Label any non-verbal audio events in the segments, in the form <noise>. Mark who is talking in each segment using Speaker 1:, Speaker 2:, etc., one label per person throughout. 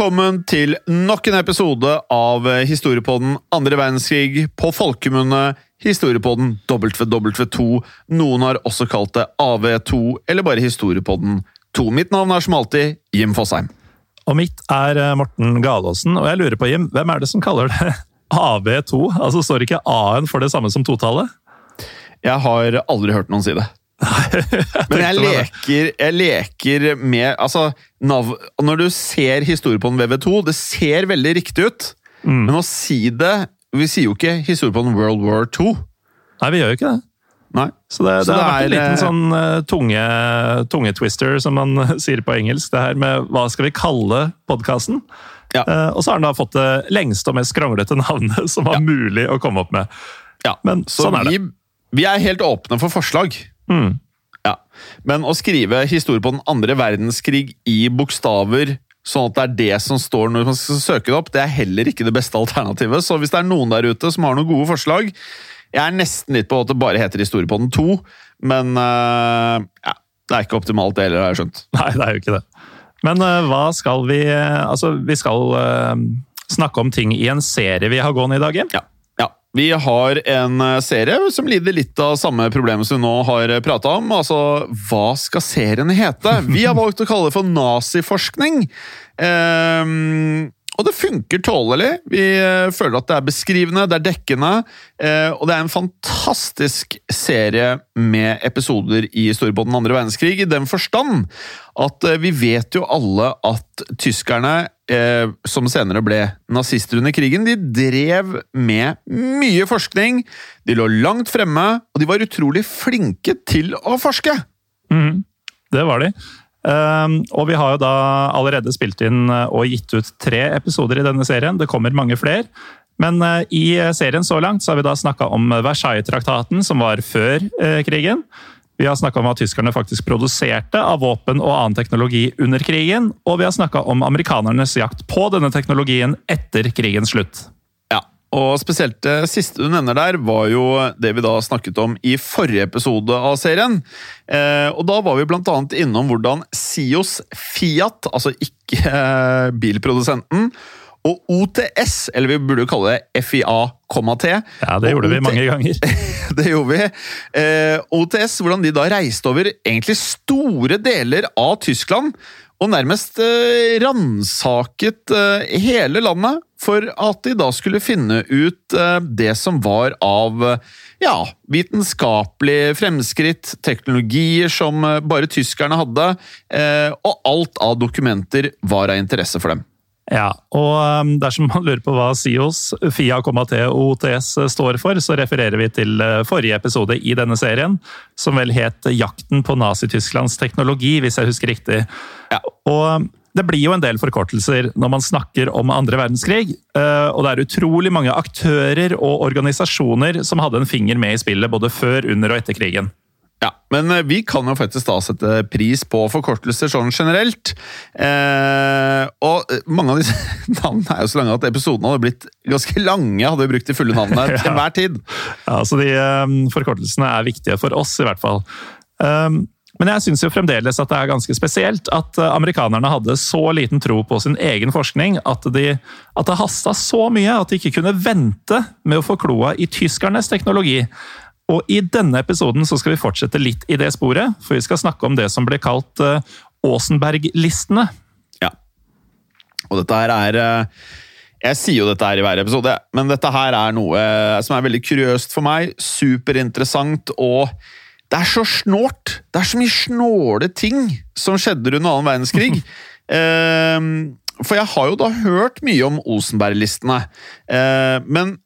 Speaker 1: Velkommen til nok en episode av Historiepodden andre verdenskrig på folkemunne. Historiepodden WW2. Noen har også kalt det AV2, eller bare Historiepodden 2. Mitt navn er som alltid Jim Fosheim.
Speaker 2: Og mitt er eh, Morten Galaasen, og jeg lurer på, Jim, hvem er det som kaller det <laughs> AV2? Altså Står ikke A-en for det samme som totallet?
Speaker 1: Jeg har aldri hørt noen si det. Men jeg leker, jeg leker med Altså, nav, når du ser Historiepodden VV2, det ser veldig riktig ut.
Speaker 2: Mm.
Speaker 1: Men å si det Vi sier jo ikke Historiepodden World War 2.
Speaker 2: Nei, vi gjør jo ikke det.
Speaker 1: Nei.
Speaker 2: Så det,
Speaker 1: Så
Speaker 2: det har
Speaker 1: det
Speaker 2: vært en liten
Speaker 1: eh,
Speaker 2: sånn eh, tunge, tunge-twister, som man <laughs> sier på engelsk. Det her med hva skal vi kalle podkasten?
Speaker 1: Ja.
Speaker 2: og så har den da fått det lengste og mest kranglete navnet <laughs> som var mulig å komme opp med.
Speaker 1: Ja,
Speaker 2: Men
Speaker 1: så
Speaker 2: sånn er det.
Speaker 1: vi, vi er helt åpne for forslag.
Speaker 2: Mm.
Speaker 1: Ja. Men å skrive historie på den andre verdenskrig i bokstaver, sånn at det er det som står når man skal søke det opp, det er heller ikke det beste alternativet. Så hvis det er noen der ute som har noen gode forslag Jeg er nesten litt på at det bare heter Historie på den 2, men uh, ja, det er ikke optimalt det heller, har jeg skjønt. <laughs>
Speaker 2: Nei, det er jo ikke det. Men uh, hva skal vi eh, Altså, vi skal uh, snakke om ting i en serie vi har gående i dag.
Speaker 1: Ja. Vi har en eh, serie som lider litt av samme problem som vi nå har prata om. Altså, hva skal serien hete? <laughs> Vi har valgt å kalle det for naziforskning. Um, og det funker tålelig. Vi eh, føler at det er beskrivende, det er dekkende. eh, og det er en fantastisk serie med episoder i Storbritannia andre verdenskrig, i den forstand at eh, vi vet jo alle at tyskerne, eh, som senere ble nazister under krigen, de drev med mye forskning. De lå langt fremme, og de var utrolig flinke til å forske.
Speaker 2: Mm, Det var de. Um, og vi har jo da allerede spilt inn uh, og gitt ut tre episoder i denne serien. Det kommer mange flere. Men uh, i uh, serien så langt så har vi da snakka om Versailles-traktaten, som var før uh, krigen. Vi har snakka om hva tyskerne faktisk produserte av våpen og annen teknologi under krigen. Og vi har snakka om amerikanernes jakt på denne teknologien etter krigens slutt.
Speaker 1: Ja, og spesielt det siste du nevner der, var jo det vi da snakket om i forrige episode av serien. Eh, og da var vi blant annet innom hvordan Sios Fiat, altså ikke eh, bilprodusenten, og OTS, eller vi burde jo kalle det FIA-T.
Speaker 2: Ja, det gjorde vi mange ganger. <laughs>
Speaker 1: det gjorde vi. Eh, OTS, hvordan de da reiste over egentlig store deler av Tyskland, og nærmest eh, ransaket eh, hele landet for at de da skulle finne ut eh, det som var av ja, vitenskapelig fremskritt, teknologier som eh, bare tyskerne hadde, eh, og alt av dokumenter var av interesse for dem.
Speaker 2: Ja, og um, dersom man lurer på hva SIOS, FIA, TOTS, og OTS står for, så refererer vi til uh, forrige episode i denne serien, som vel het 'Jakten på Nazi-Tysklands teknologi', hvis jeg husker riktig.
Speaker 1: Ja.
Speaker 2: Og um, det blir jo en del forkortelser når man snakker om andre verdenskrig, uh, og det er utrolig mange aktører og organisasjoner som hadde en finger med i spillet både før, under og etter krigen.
Speaker 1: Ja, Men eh, vi kan jo faktisk da sette pris på forkortelser sånn generelt. Eh, og eh, mange av disse <laughs> navnene er jo så lange at episodene hadde blitt ganske lange hadde vi brukt de fulle navnene <laughs> til enhver tid.
Speaker 2: Ja, så de um, forkortelsene er viktige for oss, i hvert fall. Um, men jeg syns fremdeles at det er ganske spesielt at amerikanerne hadde så liten tro på sin egen forskning at, de, at det hasta så mye at de ikke kunne vente med å få kloa i tyskernes teknologi. Og i denne episoden så skal vi fortsette litt i det sporet, for vi skal snakke om det som ble kalt uh, Åsenberg-listene.
Speaker 1: Ja. Og dette her er eh, Jeg sier jo dette her i hver episode, men dette her er noe eh, som er veldig kuriøst for meg. Superinteressant, og det er så snålt! Det er så mye snåle ting som skjedde under annen verdenskrig. <laughs> Eh, for jeg har jo da hørt mye om Osenberg-listene, eh, men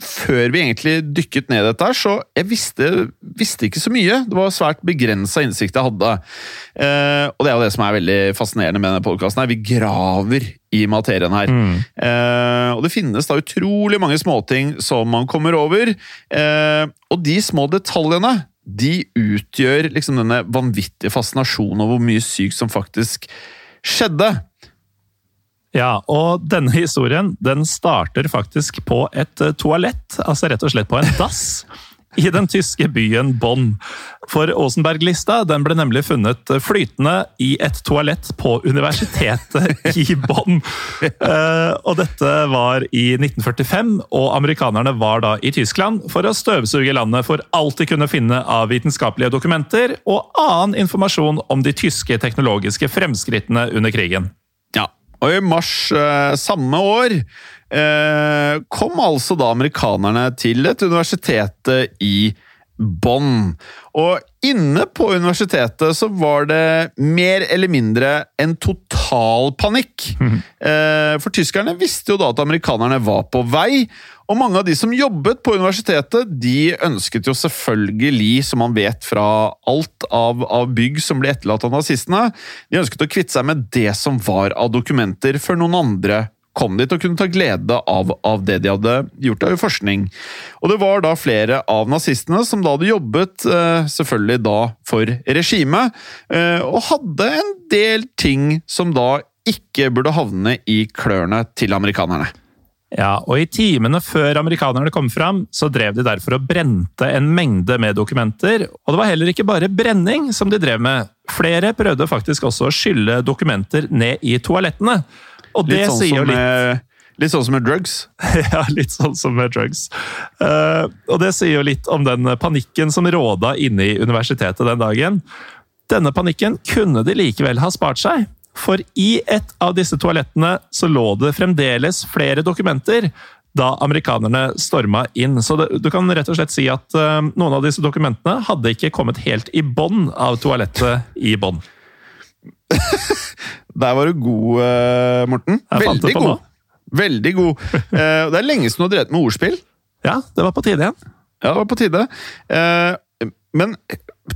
Speaker 1: før vi egentlig dykket ned i dette, så jeg visste, visste ikke så mye. Det var svært begrensa innsikt jeg hadde. Eh, og det er jo det som er veldig fascinerende med denne podkasten. Vi graver i materien her. Eh, og det finnes da utrolig mange småting som man kommer over. Eh, og de små detaljene de utgjør liksom denne vanvittige fascinasjonen over hvor mye sykt som faktisk skjedde.
Speaker 2: Ja, og denne historien den starter faktisk på et eh, toalett, altså rett og slett på en <laughs> dass. I den tyske byen Bonn. For Åsenberg-lista den ble nemlig funnet flytende i et toalett på universitetet i <laughs> Bonn. Eh, og dette var i 1945, og amerikanerne var da i Tyskland for å støvsuge landet for alt de kunne finne av vitenskapelige dokumenter og annen informasjon om de tyske teknologiske fremskrittene under krigen.
Speaker 1: Og i mars eh, samme år eh, kom altså da amerikanerne til et universitet i Bonn. Og inne på universitetet så var det mer eller mindre en total panikk. Eh, for tyskerne visste jo da at amerikanerne var på vei, og mange av de som jobbet på universitetet, de ønsket jo selvfølgelig, som man vet fra alt av, av bygg som ble etterlatt av nazistene, de ønsket å kvitte seg med det som var av dokumenter før noen andre kom dit og kunne ta glede av, av det de hadde gjort av forskning. Og det var da flere av nazistene som da hadde jobbet, eh, selvfølgelig da for regimet, eh, og hadde en del ting som da ikke burde havne i klørne til amerikanerne.
Speaker 2: Ja, og I timene før amerikanerne kom fram, så drev de derfor og brente en mengde med dokumenter. Og det var heller ikke bare brenning som de drev med. Flere prøvde faktisk også å skylle dokumenter ned i toalettene. Og det
Speaker 1: Litt sånn,
Speaker 2: sier jo litt
Speaker 1: med, litt sånn som med drugs. <laughs>
Speaker 2: Ja, litt sånn som med drugs. Uh, og det sier jo litt om den panikken som råda inne i universitetet den dagen. Denne panikken kunne de likevel ha spart seg, for i et av disse toalettene så lå det fremdeles flere dokumenter da amerikanerne storma inn. Så det, du kan rett og slett si at uh, noen av disse dokumentene hadde ikke kommet helt i bånn av toalettet i Bonn. <laughs>
Speaker 1: Der var du god, eh, Morten. Veldig god. Veldig <laughs> god. Eh, Det er lenge siden du har drevet med ordspill.
Speaker 2: Ja, det var på tide igjen.
Speaker 1: Ja, det var på tide. Eh, Men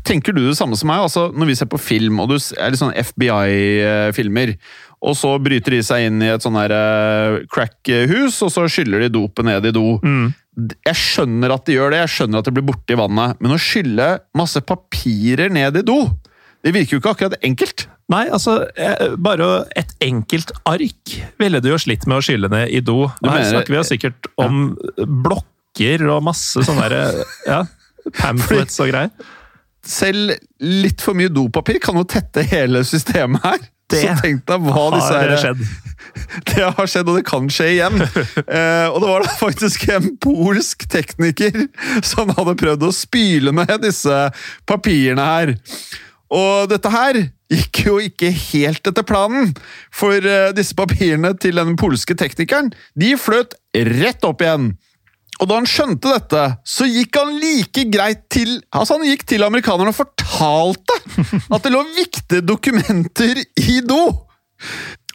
Speaker 1: tenker du det samme som meg? Altså, når vi ser på film, og du er litt sånn FBI-filmer, og så bryter de seg inn i et sånn crack-hus, og så skyller de dopet ned i do. Mm. Jeg skjønner at de gjør det, jeg skjønner at det blir borte i vannet, men å skylle masse papirer ned i do, det virker jo ikke akkurat enkelt.
Speaker 2: Nei, altså, eh, bare et enkelt ark ville du jo slitt med å skylle ned i do.
Speaker 1: Du
Speaker 2: Her
Speaker 1: mener-
Speaker 2: snakker vi jo sikkert om blokker og masse sånne der, ja, pamphlets og greier.
Speaker 1: Selv litt for mye dopapir kan jo tette hele systemet her.
Speaker 2: Det
Speaker 1: så tenk deg hva disse her,
Speaker 2: skjedd? <laughs>
Speaker 1: Det har skjedd, og det kan skje igjen. Eh, og det var da faktisk en polsk tekniker som hadde prøvd å spyle ned disse papirene her. Og dette her gikk jo ikke helt etter planen, for eh, disse papirene til den polske teknikeren de fløt rett opp igjen. Og da han skjønte dette, så gikk han like greit til Altså han gikk til amerikanerne og fortalte at det lå viktige dokumenter i do!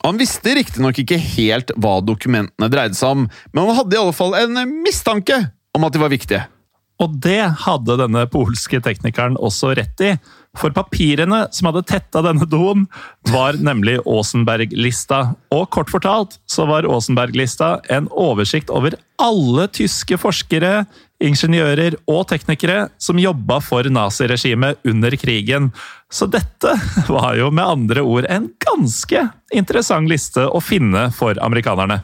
Speaker 1: Han visste riktignok ikke helt hva dokumentene dreide seg om, men han hadde i alle fall en mistanke om at de var viktige.
Speaker 2: Og det hadde denne polske teknikeren også rett i. For papirene som hadde tetta denne doen, var nemlig Åsenberg-lista. Og kort fortalt så var Åsenberg-lista en oversikt over alle tyske forskere, ingeniører og teknikere som jobba for naziregimet under krigen. Så dette <laughs> var jo med andre ord en ganske interessant liste å finne for amerikanerne.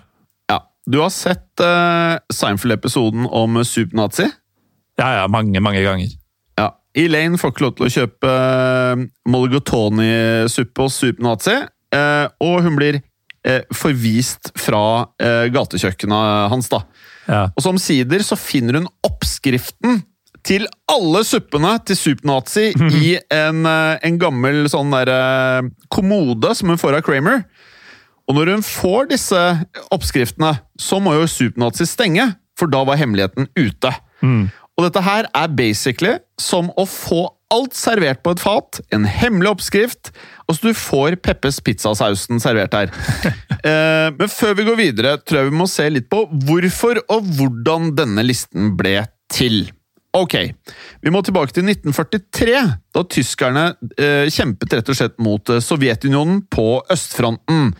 Speaker 1: Ja, Du har sett uh, Seinfeld-episoden om supernazi?
Speaker 2: Ja, ja, mange, mange ganger.
Speaker 1: Ja. Elaine får ikke lov til å kjøpe uh, mulligatawny-suppe hos supernazi, eh, og hun blir eh, forvist fra eh, gatekjøkkenet hans. da.
Speaker 2: Ja.
Speaker 1: Og så omsider så finner hun oppskriften til alle suppene til Supernazi <laughs> i en, eh, en gammel sånn der, eh, kommode som hun får av Kramer. Og når hun får disse oppskriftene, så må jo Supernazi stenge, for da var hemmeligheten ute. Og dette her er basically som å få alt servert på et fat, en hemmelig oppskrift. og så du får Peppes pizzasausen servert her. <laughs> Eh, men før vi går videre, tror jeg vi må se litt på hvorfor og hvordan denne listen ble til. Ok, vi må tilbake til 1943, da tyskerne eh, kjempet rett og slett mot eh, Sovjetunionen på østfronten.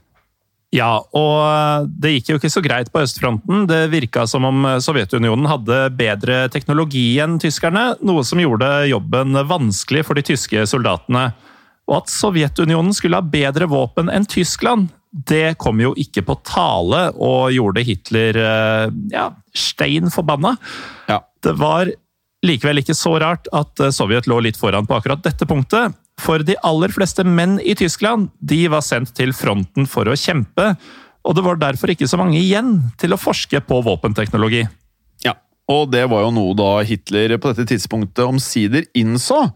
Speaker 2: Ja, og det gikk jo ikke så greit på østfronten. Det virka som om Sovjetunionen hadde bedre teknologi enn tyskerne, noe som gjorde jobben vanskelig for de tyske soldatene. Og at Sovjetunionen skulle ha bedre våpen enn Tyskland, det kom jo ikke på tale og gjorde Hitler eh, ja, stein forbanna.
Speaker 1: Ja.
Speaker 2: Det var likevel ikke så rart at eh, Sovjet lå litt foran på akkurat dette punktet. For de aller fleste menn i Tyskland de var sendt til fronten for å kjempe. Og det var derfor ikke så mange igjen til å forske på våpenteknologi.
Speaker 1: Ja, og det var jo noe da Hitler på dette tidspunktet omsider innså.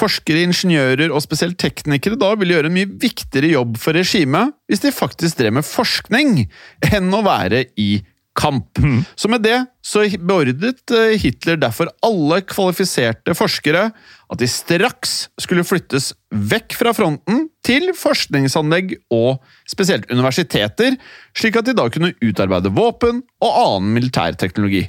Speaker 1: Forskere, ingeniører og spesielt teknikere da ville gjøre en mye viktigere jobb for regimet hvis de faktisk drev med forskning, enn å være i kamp. Så med det så beordret eh, Hitler derfor alle kvalifiserte forskere at de straks skulle flyttes vekk fra fronten til forskningsanlegg og spesielt universiteter, slik at de da kunne utarbeide våpen og annen militærteknologi.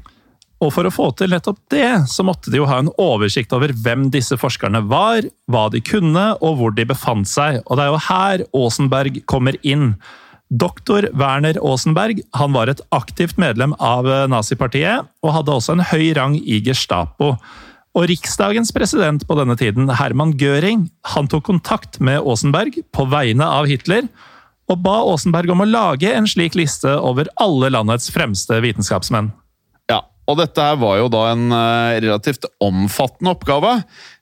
Speaker 2: Og for å få til nettopp det, så måtte de jo ha en oversikt over hvem disse forskerne var, hva de kunne og hvor de befant seg. Og det er jo her Aasenberg kommer inn. Doktor Werner Aasenberg han var et aktivt medlem av nazipartiet, og hadde også en høy rang i Gestapo. Og Riksdagens president på denne tiden, Herman Göring, han tok kontakt med Aasenberg på vegne av Hitler, og ba Aasenberg om å lage en slik liste over alle landets fremste vitenskapsmenn.
Speaker 1: Og dette her var jo da en eh, relativt omfattende oppgave.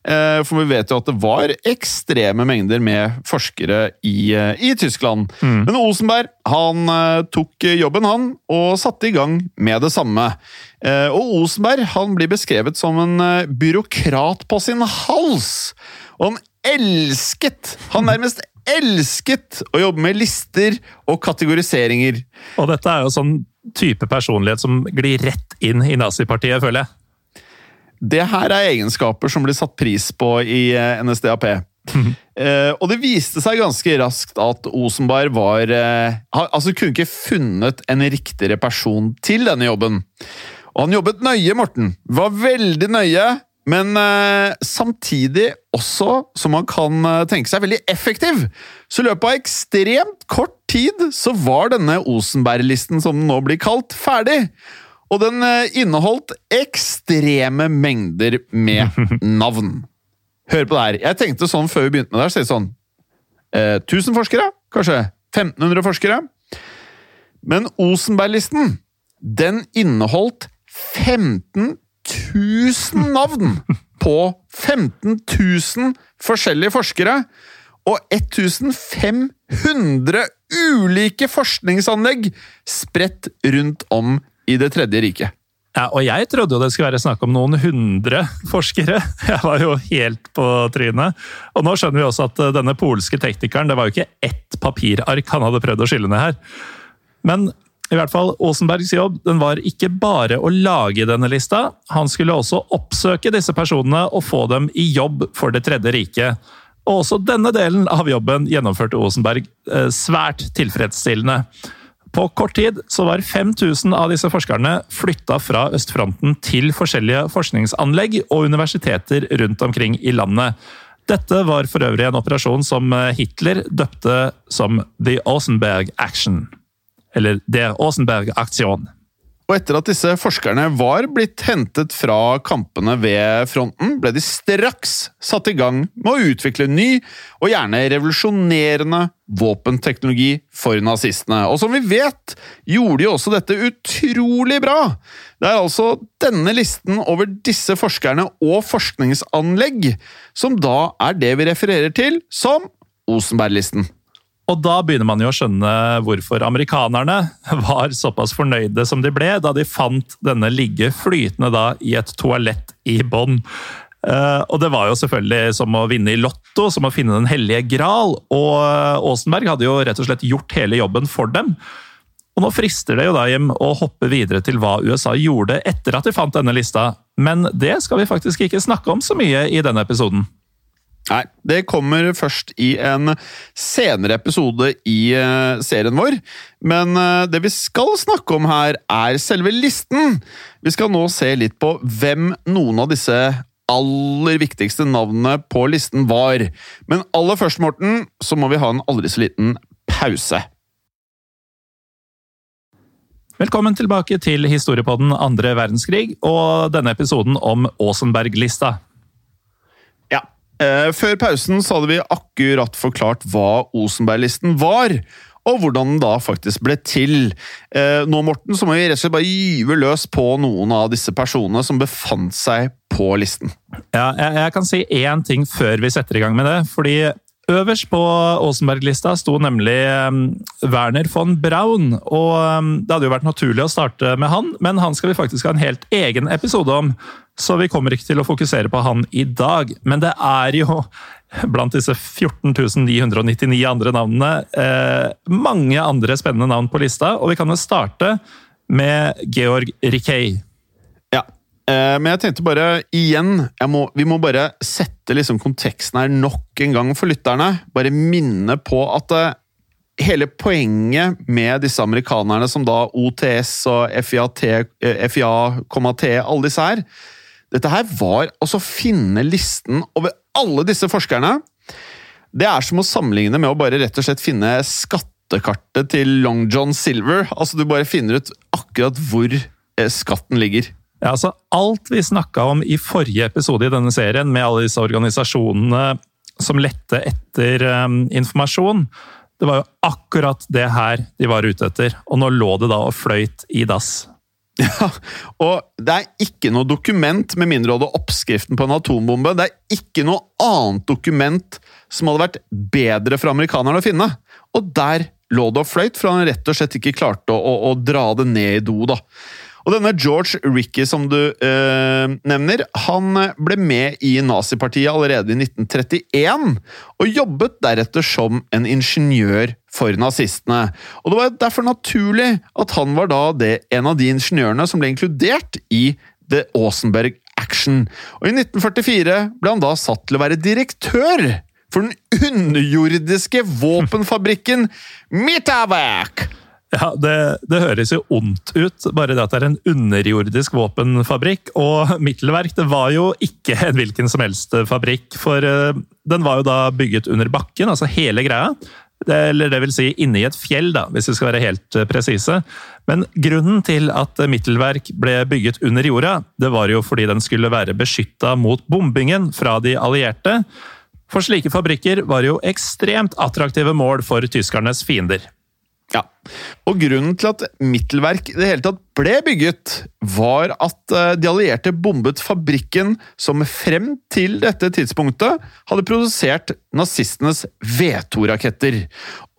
Speaker 1: eh, For vi vet jo at det var ekstreme mengder med forskere i, eh, i Tyskland. Men Osenberg han tok jobben, han, og satte i gang med det samme. Og Osenberg han blir beskrevet som en byråkrat på sin hals. Og han elsket, han nærmest elsket å jobbe med lister og kategoriseringer.
Speaker 2: Og dette er jo sånn type personlighet som glir rett inn i nazipartiet, føler jeg.
Speaker 1: Det her er egenskaper som blir satt pris på i eh, NSDAP. Eh, og det viste seg ganske raskt at Osenberg var eh, Altså kunne ikke funnet en riktigere person til denne jobben. Og han jobbet nøye, Morten. Var veldig nøye, men eh, samtidig også, som man kan eh, tenke seg, veldig effektiv. Så i løpet av ekstremt kort tid så var denne Osenberg-listen, som den nå blir kalt, ferdig. Og den eh, inneholdt ekstreme mengder med <laughs> navn. Hør på det her. Jeg tenkte sånn før vi begynte med det her, så er det sånn eh, 1000 forskere? Kanskje 1500 forskere? Men Osenberg-listen, den inneholdt 15 000 navn på 15 000 forskjellige forskere. Og 1500 ulike forskningsanlegg spredt rundt om i Det tredje riket.
Speaker 2: Ja, og jeg trodde jo det skulle være snakk om noen hundre forskere. <laughs> Jeg var jo helt på trynet. Og nå skjønner vi også at eh, denne polske teknikeren, det var jo ikke ett papirark han hadde prøvd å skylle ned her. Men i hvert fall, Osenbergs jobb den var ikke bare å lage denne lista. Han skulle også oppsøke disse personene og få dem i jobb for Det tredje riket. Og også denne delen av jobben gjennomførte Osenberg eh, svært tilfredsstillende. På kort tid så var 5000 av disse forskerne flytta fra østfronten til forskjellige forskningsanlegg og universiteter rundt omkring i landet. Dette var for øvrig en operasjon som Hitler døpte som The Osenberg Action. Eller Der Åsenberg-Aksjon.
Speaker 1: Og etter at disse forskerne var blitt hentet fra kampene ved fronten, ble de straks satt i gang med å utvikle ny og gjerne revolusjonerende våpenteknologi for nazistene. Og som vi vet, gjorde de også dette utrolig bra! Det er altså denne listen over disse forskerne og forskningsanlegg som da er det vi refererer til som Osenberg-listen.
Speaker 2: Og da begynner man jo å skjønne hvorfor amerikanerne <laughs> var såpass fornøyde som de ble, da de fant denne ligge flytende da i et toalett i bånn. Eh, og det var jo selvfølgelig som å vinne i Lotto, som å finne Den hellige gral. Og Aasenberg hadde jo rett og slett gjort hele jobben for dem. Og nå frister det jo da, Jim, å hoppe videre til hva USA gjorde etter at de fant denne lista, men det skal vi faktisk ikke snakke om så mye i denne episoden.
Speaker 1: Nei, det kommer først i en senere episode i eh, serien vår. Men eh, det vi skal snakke om her, er selve listen. Vi skal nå se litt på hvem noen av disse aller viktigste navnene på listen var. Men aller først, Morten, så må vi ha en aldri så liten pause.
Speaker 2: Velkommen tilbake til historiepodden andre verdenskrig og denne episoden om Aasenberg-lista.
Speaker 1: Eh, før pausen så hadde vi akkurat forklart hva Osenberg-listen var. Og hvordan den da faktisk ble til. Eh, nå Morten, så må vi rett og slett bare gyve løs på noen av disse personene som befant seg på listen.
Speaker 2: Ja, jeg, jeg kan si én ting før vi setter i gang med det. fordi Øverst på Aasenberg-lista sto nemlig um, Werner von Braun. og Det hadde jo vært naturlig å starte med han, men han skal vi faktisk ha en helt egen episode om. Så vi kommer ikke til å fokusere på han i dag. Men det er jo blant disse 14.999 andre navnene eh, mange andre spennende navn på lista, og vi kan jo starte med Georg Rikei.
Speaker 1: Ja, eh, men jeg tenkte bare igjen må, Vi må bare sette liksom konteksten her nok en gang for lytterne. Bare minne på at eh, hele poenget med disse amerikanerne som da OTS og FIA, FIA FIA,T, alle disse her Dette her var altså å finne listen over alle disse forskerne. Det er som å sammenligne med å bare rett og slett finne skattekartet til Long John Silver. Altså Du bare finner ut akkurat hvor eh, skatten ligger.
Speaker 2: Ja, altså Alt vi snakka om i forrige episode i denne serien, med alle disse organisasjonene som lette etter um, informasjon, det var jo akkurat det her de var ute etter. Og nå lå det da og fløyt i dass. <laughs>
Speaker 1: Ja, og det er ikke noe dokument, med mindre du hadde oppskriften på en atombombe. Det er ikke noe annet dokument som hadde vært bedre for amerikanerne å finne. Og der lå det og fløyt, for han rett og slett ikke klarte å, å, å dra det ned i do. da. Og denne George Ricky som du eh, nevner, han ble med i nazipartiet allerede i 1931, og jobbet deretter som en ingeniør for nazistene. Og Det var derfor naturlig at han var da det, en av de ingeniørene som ble inkludert i The Aasenberg Action. Og I 1944 ble han da satt til å være direktør for den underjordiske våpenfabrikken Mitterwerk.
Speaker 2: Ja, det, det, høres jo ondt ut, bare det at det er en underjordisk våpenfabrikk. Og Mittelverk det var jo ikke en hvilken som helst fabrikk, for uh, den var jo da bygget under bakken, altså hele greia. Det, eller det vil si inni et fjell, da, hvis vi skal være helt uh, presise. Men grunnen til at Mittelverk ble bygget under jorda, det var jo fordi den skulle være beskytta mot bombingen fra de allierte. For slike fabrikker var jo ekstremt attraktive mål for tyskernes fiender.
Speaker 1: Ja, og Grunnen til at Mittelverk i det hele tatt ble bygget, var at eh, de allierte bombet fabrikken som frem til dette tidspunktet hadde produsert nazistenes V2-raketter.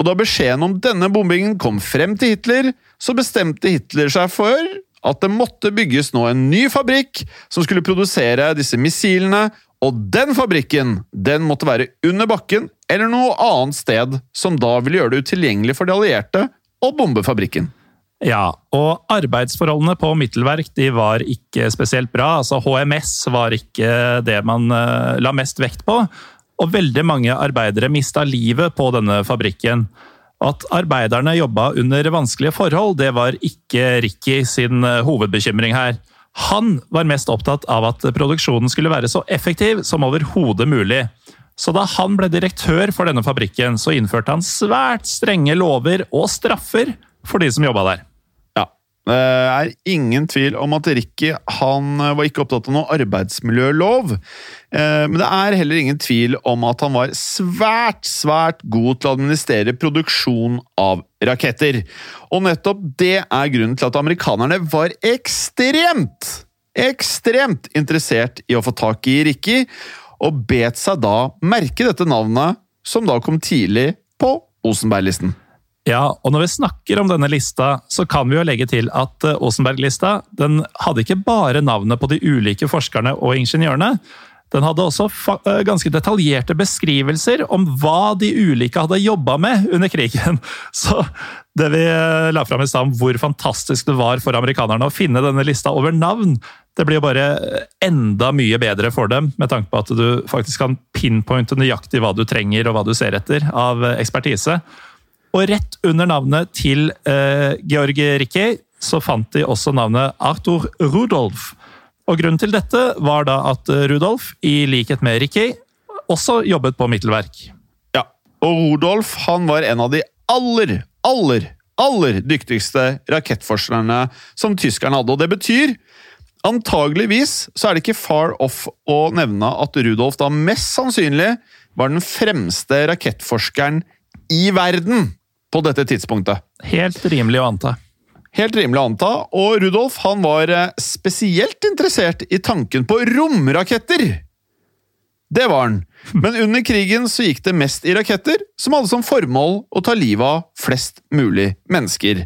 Speaker 1: Og Da beskjeden om denne bombingen kom frem til Hitler, så bestemte Hitler seg for at det måtte bygges nå en ny fabrikk som skulle produsere disse missilene, og den fabrikken den måtte være under bakken eller noe annet sted som da ville gjøre det utilgjengelig for de allierte å bombe fabrikken.
Speaker 2: Ja, og arbeidsforholdene på Mittelverk de var ikke spesielt bra. altså HMS var ikke det man uh, la mest vekt på. Og veldig mange arbeidere mista livet på denne fabrikken. At arbeiderne jobba under vanskelige forhold, det var ikke Ricky sin uh, hovedbekymring her. Han var mest opptatt av at produksjonen skulle være så effektiv som overhodet mulig. Så da han ble direktør for denne fabrikken, så innførte han svært strenge lover og straffer for de som jobba der.
Speaker 1: Ja. Det er ingen tvil om at Ricky han var ikke opptatt av noe arbeidsmiljølov. Eh, men det er heller ingen tvil om at han var svært, svært god til å administrere produksjon av raketter. Og nettopp det er grunnen til at amerikanerne var ekstremt, ekstremt interessert i å få tak i Ricky, og bet seg da merke dette navnet, som da kom tidlig på Osenberg-listen.
Speaker 2: Ja, og når vi snakker om denne lista, så kan vi jo legge til at eh, Osenberg-lista den hadde ikke bare navnet på de ulike forskerne og ingeniørene, Den hadde også eh, ganske detaljerte beskrivelser om hva de ulike hadde jobba med under krigen. <laughs> Så det vi eh, la fram i stad om hvor fantastisk det var for amerikanerne å finne denne lista over navn, det blir jo bare enda mye bedre for dem, med tanke på at du faktisk kan pinpointe nøyaktig hva du trenger og hva du ser etter av ekspertise. Og rett under navnet til eh, Georg Rikki så fant de også navnet Arthur Rudolf. Og Grunnen til dette var da at Rudolf, i likhet med Ricky, også jobbet på Mittelverk.
Speaker 1: Ja, og Rudolf han var en av de aller, aller, aller dyktigste rakettforskerne som tyskerne hadde. Og det betyr antageligvis så er det ikke far off å nevne at Rudolf da mest sannsynlig var den fremste rakettforskeren i verden på dette tidspunktet.
Speaker 2: Helt rimelig å anta.
Speaker 1: Helt rimelig å anta, og Rudolf han var eh, spesielt interessert i tanken på romraketter. Det var han, men under krigen så gikk det mest i raketter som hadde som formål å ta livet av flest mulig mennesker.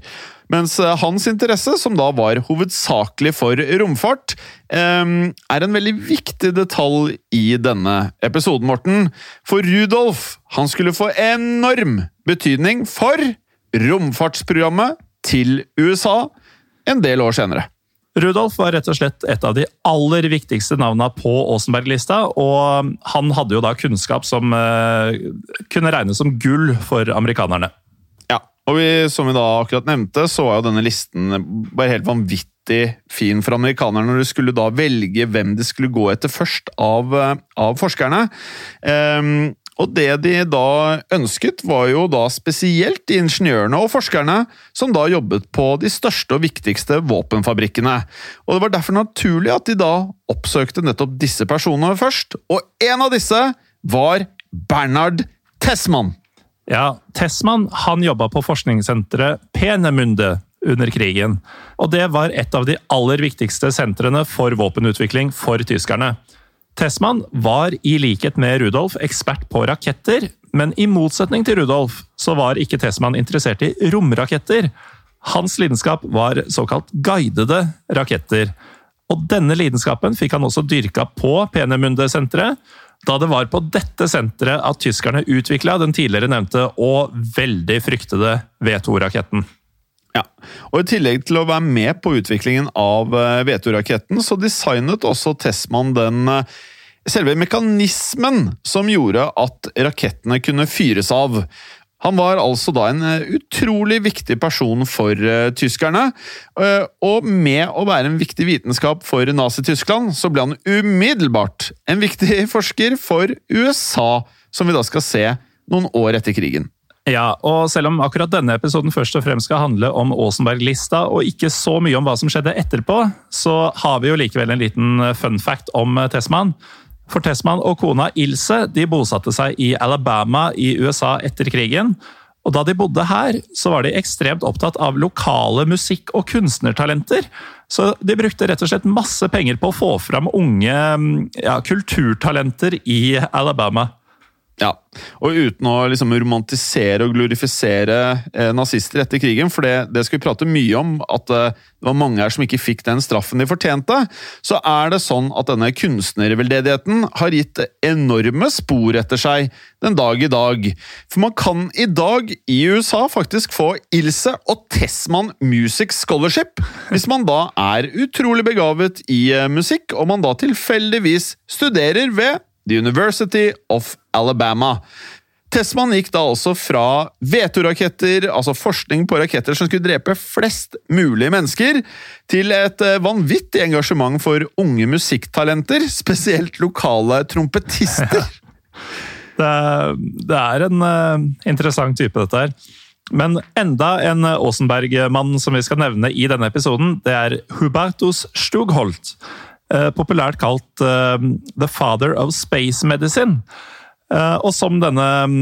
Speaker 1: Mens eh, hans interesse, som da var hovedsakelig for romfart, eh, er en veldig viktig detalj i denne episoden, Morten. For Rudolf han skulle få enorm betydning for romfartsprogrammet til USA en del år senere.
Speaker 2: Rudolf var rett og slett et av de aller viktigste navnene på Aasenberg-lista, og han hadde jo da kunnskap som uh, kunne regnes som gull for amerikanerne.
Speaker 1: Ja, og vi, som vi da akkurat nevnte, så var jo denne listen bare helt vanvittig fin for amerikanerne når de skulle da velge hvem de skulle gå etter først av, eh, av forskerne. Um, og det de da ønsket, var jo da spesielt de ingeniørene og forskerne som da jobbet på de største og viktigste våpenfabrikkene. Og det var derfor naturlig at de da oppsøkte nettopp disse personene først, og en av disse var Bernhard Tessmann.
Speaker 2: Ja, Tessmann han jobba på forskningssenteret Penemunde under krigen. Og det var et av de aller viktigste sentrene for våpenutvikling for tyskerne. Tessmann var i likhet med Rudolf ekspert på raketter, men i motsetning til Rudolf så var ikke Tessmann interessert i romraketter. Hans lidenskap var såkalt guidede raketter. Og denne lidenskapen fikk han også dyrka på Penemunde-senteret, da det var på dette senteret at tyskerne utvikla den tidligere nevnte og veldig fryktede V2-raketten.
Speaker 1: Ja, og I tillegg til å være med på utviklingen av eh, V2-raketten, så designet også Tessmann den eh, selve mekanismen som gjorde at rakettene kunne fyres av. Han var altså da en eh, utrolig viktig person for tyskerne. Og med å være en viktig vitenskap for Nazi-Tyskland, så ble han umiddelbart en viktig forsker for USA, som vi da skal se noen år etter krigen.
Speaker 2: Ja, og selv om akkurat denne episoden først og fremst skal handle om Åsenberg-lista, og ikke så mye om hva som skjedde etterpå, så har vi jo likevel en liten eh, fun fact om eh, Tessmann. For Tessmann og kona Ilse de bosatte seg i Alabama i USA etter krigen. Og da de bodde her, så var de ekstremt opptatt av lokale musikk- og kunstnertalenter. Så de brukte rett og slett masse penger på å få fram unge mm, ja, kulturtalenter i Alabama.
Speaker 1: Ja, og uten å liksom romantisere og glorifisere eh, nazister etter krigen, for det, det, skal vi prate mye om, at eh, det var mange her som ikke fikk den straffen de fortjente, så er det sånn at denne kunstnerveldedigheten har gitt enorme spor etter seg den dag i dag. For man kan i dag i USA faktisk få Ilse og Tessmann Music Scholarship hvis man da er utrolig begavet i eh, musikk, og man da tilfeldigvis studerer ved The University of Alabama. Tessmann gikk da altså fra V2-raketter, altså forskning på raketter som skulle drepe flest mulig mennesker, til et eh, vanvittig engasjement for unge musikktalenter, <laughs> spesielt lokale trompetister. <laughs>
Speaker 2: det, det, er en uh, interessant type, dette her. Men enda en Aasenberg-mann som vi skal nevne i denne episoden, det er Hubertus Stugholt. Eh, populært kalt uh, The Father of Space Medicine. Uh, og som denne um,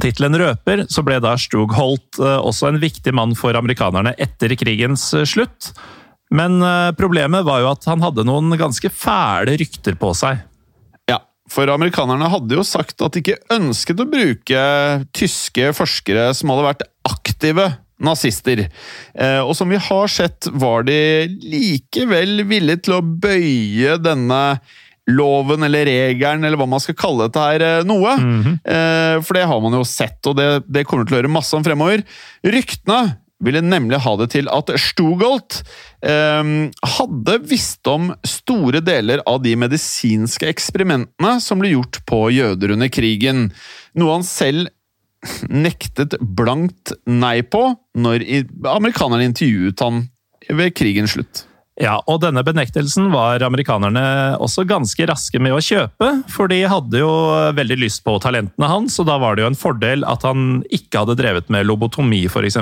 Speaker 2: tittelen røper, så ble da Strugholt også en viktig mann for amerikanerne etter krigens slutt. Men problemet var jo at han hadde noen ganske fæle rykter på seg.
Speaker 1: Ja, for amerikanerne hadde jo sagt at de ikke ønsket å bruke tyske forskere som hadde vært aktive nazister. Eh, og som vi har sett, var de likevel villige til å bøye denne loven eller regelen, eller hva man skal kalle dette her, noe. noe. -hmm. For det har man jo sett, og det, det kommer til å gjøre masse om fremover. Ryktene ville nemlig ha det til at Stugolt eh, hadde visst om store deler av de medisinske eksperimentene som ble gjort på jøder under krigen, noe han selv nektet blankt nei på når amerikanerne intervjuet han ved krigens slutt.
Speaker 2: Ja, og denne benektelsen var amerikanerne også ganske raske med å kjøpe, for de hadde jo veldig lyst på talentene hans, og da var det jo en fordel at han ikke hadde drevet med lobotomi, f.eks.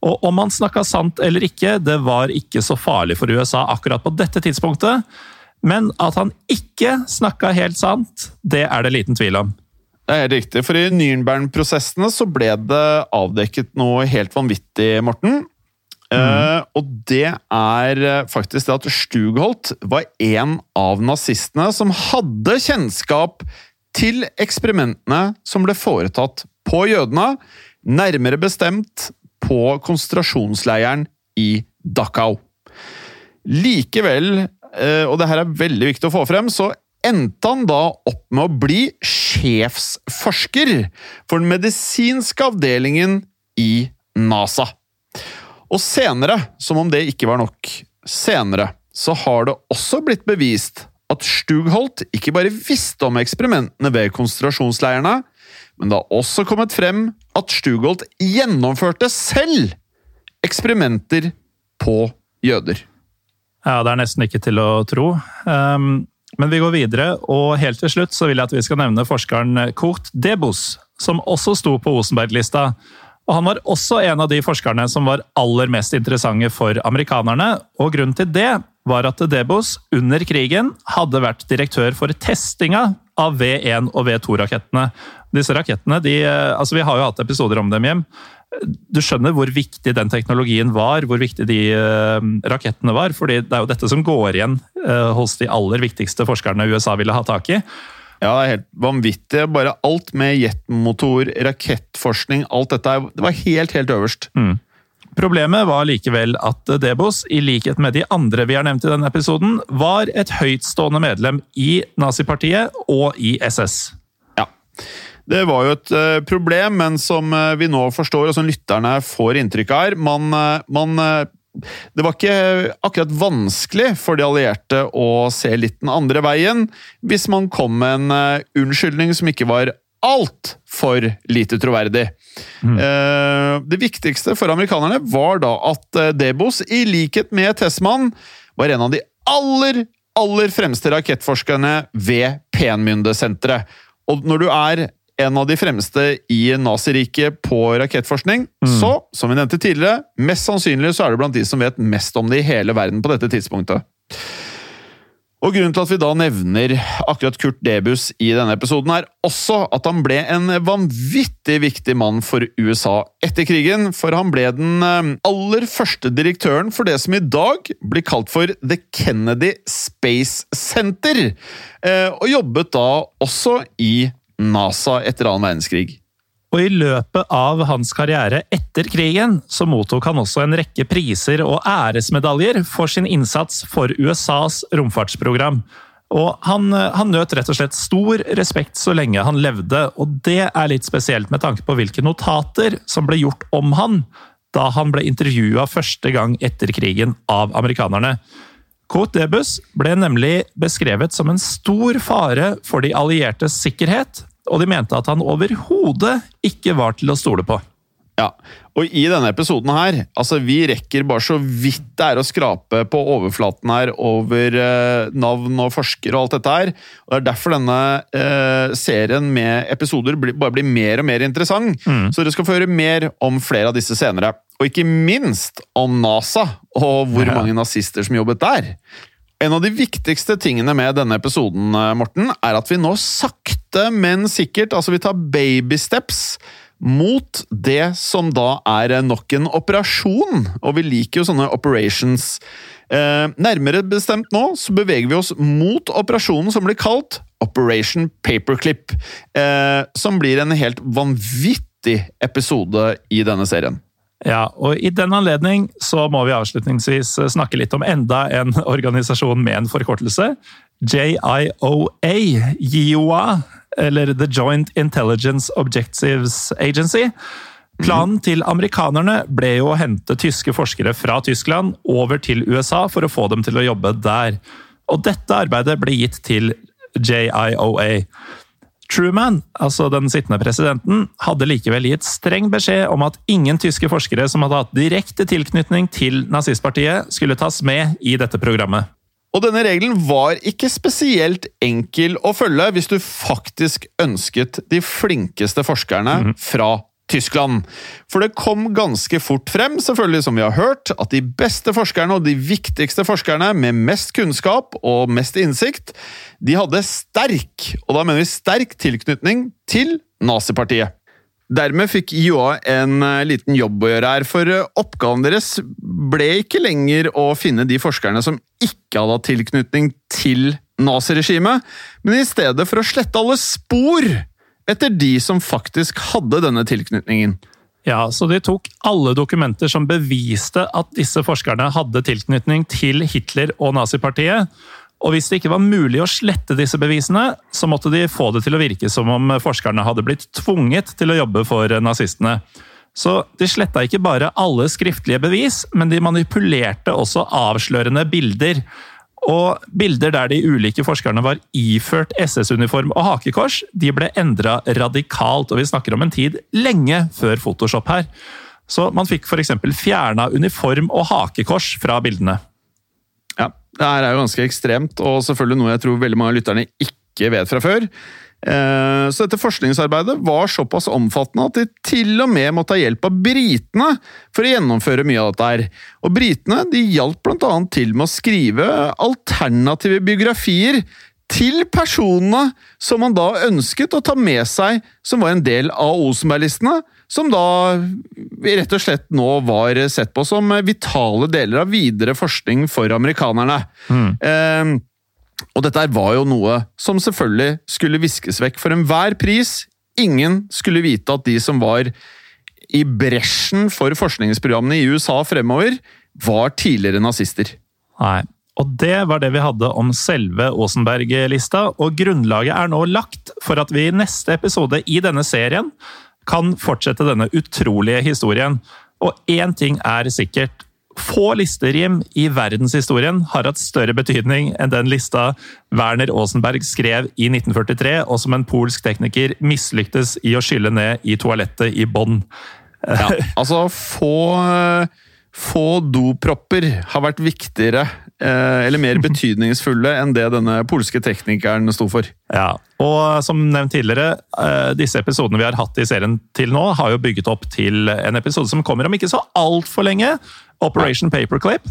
Speaker 2: Og om han snakka sant eller ikke, det var ikke så farlig for USA akkurat på dette tidspunktet, men at han ikke snakka helt sant, det er det liten tvil om.
Speaker 1: Det er helt riktig, for i Nürnberg-prosessene så ble det avdekket noe helt vanvittig, Morten. Eh, og det er eh, faktisk det at Stugholt var en av nazistene som hadde kjennskap til eksperimentene som ble foretatt på jødene, nærmere bestemt på konsentrasjonsleiren i Dachau. Likevel, eh, og det her er veldig viktig å få frem, så endte han da opp med å bli sjefsforsker for den medisinske avdelingen i NASA. Og senere, som om det ikke var nok, senere så har det også blitt bevist at Stugholt ikke bare visste om eksperimentene ved konsentrasjonsleirene, men det har også kommet frem at Stugholt gjennomførte selv eksperimenter på jøder.
Speaker 2: Ja, det er nesten ikke til å tro. Um, men vi går videre, og helt til slutt så vil jeg at vi skal nevne forskeren Kurt Debus, som også sto på Osenberg-lista. Og Han var også en av de forskerne som var aller mest interessante for amerikanerne. og Grunnen til det var at Debos under krigen hadde vært direktør for testinga av V1 og V2-rakettene. Disse rakettene, de, altså Vi har jo hatt episoder om dem hjem. Du skjønner hvor viktig den teknologien var, hvor viktig de uh, rakettene var. fordi det er jo dette som går igjen uh, hos de aller viktigste forskerne USA ville ha tak i.
Speaker 1: Ja, det er helt vanvittig. Bare alt med jetmotor, rakettforskning, alt dette det var helt, helt øverst.
Speaker 2: Problemet var likevel at Debos, i likhet med de andre vi har nevnt i denne episoden, var et høytstående medlem i nazipartiet og i SS.
Speaker 1: Ja. Det var jo et eh, problem, men som eh, vi nå forstår, og som lytterne får inntrykk av her man, eh, man, Det var ikke akkurat vanskelig for de allierte å se litt den andre veien, hvis man kom med en unnskyldning som ikke var altfor lite troverdig. Mm. Det viktigste for amerikanerne var da at Debos, i likhet med Tessmann, var en av de aller, aller fremste rakettforskerne ved Penmynde-senteret. Og når du er en av de fremste i naziriket på rakettforskning, så, som vi nevnte tidligere, mest sannsynlig så er du blant de som vet mest om det i hele verden på dette tidspunktet. Og Grunnen til at vi da nevner akkurat Kurt Debus i denne episoden, er også at han ble en vanvittig viktig mann for USA etter krigen. For han ble den eh, aller første direktøren for det som i dag blir kalt for The Kennedy Space Center, eh, og jobbet da også i NASA etter annen verdenskrig.
Speaker 2: Og i løpet av hans karriere etter krigen så mottok han også en rekke priser og æresmedaljer for sin innsats for USAs romfartsprogram. Og han, han nøt rett og slett stor respekt så lenge han levde, og det er litt spesielt med tanke på hvilke notater som ble gjort om han da han ble intervjua første gang etter krigen av amerikanerne. Cote Debus ble nemlig beskrevet som en stor fare for de alliertes sikkerhet, og de mente at han overhodet ikke var til å stole på.
Speaker 1: Ja, og i denne episoden her, altså vi rekker bare så vidt det er å skrape på overflaten her over eh, navn og forskere og alt dette her. Og det er derfor denne eh, serien med episoder blir, bare blir mer og mer interessant. Så dere skal få høre mer om flere av disse senere. Og ikke minst om NASA, og hvor
Speaker 2: Ja.
Speaker 1: mange nazister som jobbet der. En av de viktigste tingene med denne episoden, eh, Morten, er at vi nå sakte, men sikkert, altså vi tar baby steps mot det som da er nok en operasjon. Og vi liker jo sånne operations. Eh, nærmere bestemt nå så beveger vi oss mot operasjonen som blir kalt Operation Paperclip. Eh, som blir en helt vanvittig episode i denne serien.
Speaker 2: Ja, og I den anledning så må vi avslutningsvis snakke litt om enda en <laughs> organisasjon med en forkortelse. JIOA, JIOA, eller The Joint Intelligence Objectives Agency. Planen til amerikanerne ble jo å hente tyske forskere fra Tyskland over til USA for å få dem til å jobbe der. Og dette arbeidet ble gitt til JIOA. Truman, altså den sittende presidenten, hadde likevel gitt streng beskjed om at ingen tyske forskere som hadde hatt direkte tilknytning til nazistpartiet, skulle tas med i dette programmet.
Speaker 1: Og denne regelen var ikke spesielt enkel å følge hvis du faktisk ønsket de flinkeste forskerne fra Tyskland. For det kom ganske fort frem, selvfølgelig som vi har hørt, at de beste forskerne og de viktigste forskerne med mest kunnskap og mest innsikt, de hadde sterk, og da mener vi sterk tilknytning til nazipartiet. Dermed fikk IOA en eh, liten jobb å gjøre her, for eh, oppgaven deres ble ikke lenger å finne de forskerne som ikke hadde hatt tilknytning til naziregimet, men i stedet for å slette alle spor etter de som faktisk hadde denne tilknytningen.
Speaker 2: Ja, så de tok alle dokumenter som beviste at disse forskerne hadde tilknytning til Hitler og nazipartiet. Og hvis det ikke var mulig å slette disse bevisene, så måtte de få det til å virke som om forskerne hadde blitt tvunget til å jobbe for nazistene. Så de sletta ikke bare alle skriftlige bevis, men de manipulerte også avslørende bilder. Og bilder der de ulike forskerne var iført SS-uniform og hakekors, de ble endra radikalt, og vi snakker om en tid lenge før Photoshop her. Så man fikk f.eks. fjerna uniform og hakekors fra bildene.
Speaker 1: Ja, det her er jo ganske ekstremt, og selvfølgelig noe jeg tror veldig mange av lytterne ikke vet fra før. Eh, Så dette forskningsarbeidet var såpass omfattende at de til og med måtte ha hjelp av britene for å gjennomføre mye av dette her. Og britene de hjalp annet til med å skrive alternative biografier til personene som man da ønsket å ta med seg, som var en del av Osenberg-listene, som da rett og slett nå var sett på som vitale deler av videre forskning for amerikanerne. Eh, og dette var jo noe som selvfølgelig skulle viskes vekk for enhver pris. Ingen skulle vite at de som var i bresjen for forskningsprogrammene i USA fremover, var tidligere nazister.
Speaker 2: Nei. Og det var det vi hadde om selve Åsenberg-lista, og grunnlaget er nå lagt for at vi i neste episode i denne serien kan fortsette denne utrolige historien. Og én ting er sikkert. Få listerim i verdenshistorien har hatt større betydning enn den lista Werner Aasenberg skrev i 1943, og som en polsk tekniker mislyktes i å skylle ned i toalettet i Bonn.
Speaker 1: Ja, altså, få, få dopropper har vært viktigere, eh, eller mer betydningsfulle, enn det denne polske teknikeren sto for.
Speaker 2: Ja, og som nevnt tidligere, eh, disse episodene vi har hatt i serien til nå, har jo bygget opp til en episode som kommer om ikke så altfor lenge. Operation Paperclip.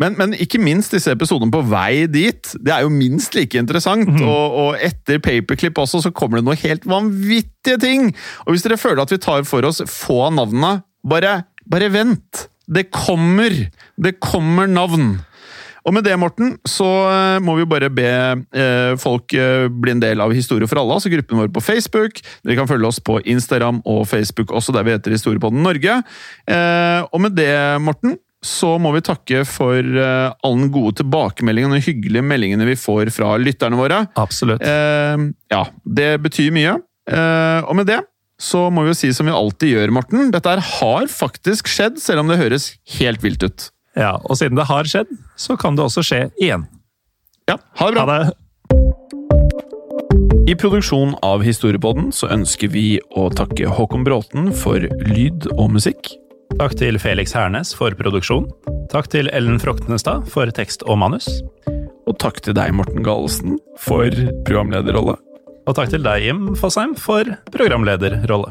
Speaker 1: Men, men ikke minst disse episodene på vei dit. Det er jo minst like interessant. og, og etter Paperclip også, så kommer det noe helt vanvittige ting! Og hvis dere føler at vi tar for oss få av navnene, bare, bare vent! Det kommer! Det kommer navn! Og med det, Morten, så eh, må vi bare be eh, folk eh, bli en del av Historie for alle, altså gruppen vår på Facebook. Dere kan følge oss på Instagram og Facebook også, der vi heter Historiepodden Norge. Eh, og med det, Morten, så må vi takke for eh, all den gode tilbakemeldingen og hyggelige meldingene vi får fra lytterne våre.
Speaker 2: Absolutt.
Speaker 1: Eh, ja, det betyr mye. Eh, og med det så må vi jo si som vi alltid gjør, Morten. Dette her har faktisk skjedd, selv om det høres helt vilt ut.
Speaker 2: Ja, Og siden det har skjedd, så kan det også skje igjen.
Speaker 1: Ja, ha det bra.
Speaker 2: Ha det.
Speaker 1: I produksjonen av Historiepodden så ønsker vi å takke Håkon Bråten for lyd og musikk.
Speaker 3: Takk til Felix Hernes for produksjon. Takk til Ellen Froktenestad for tekst og manus.
Speaker 1: Og takk til deg, Morten Galesen, for programlederrolle.
Speaker 3: Og takk til deg, Jim Fosheim, for programlederrolle.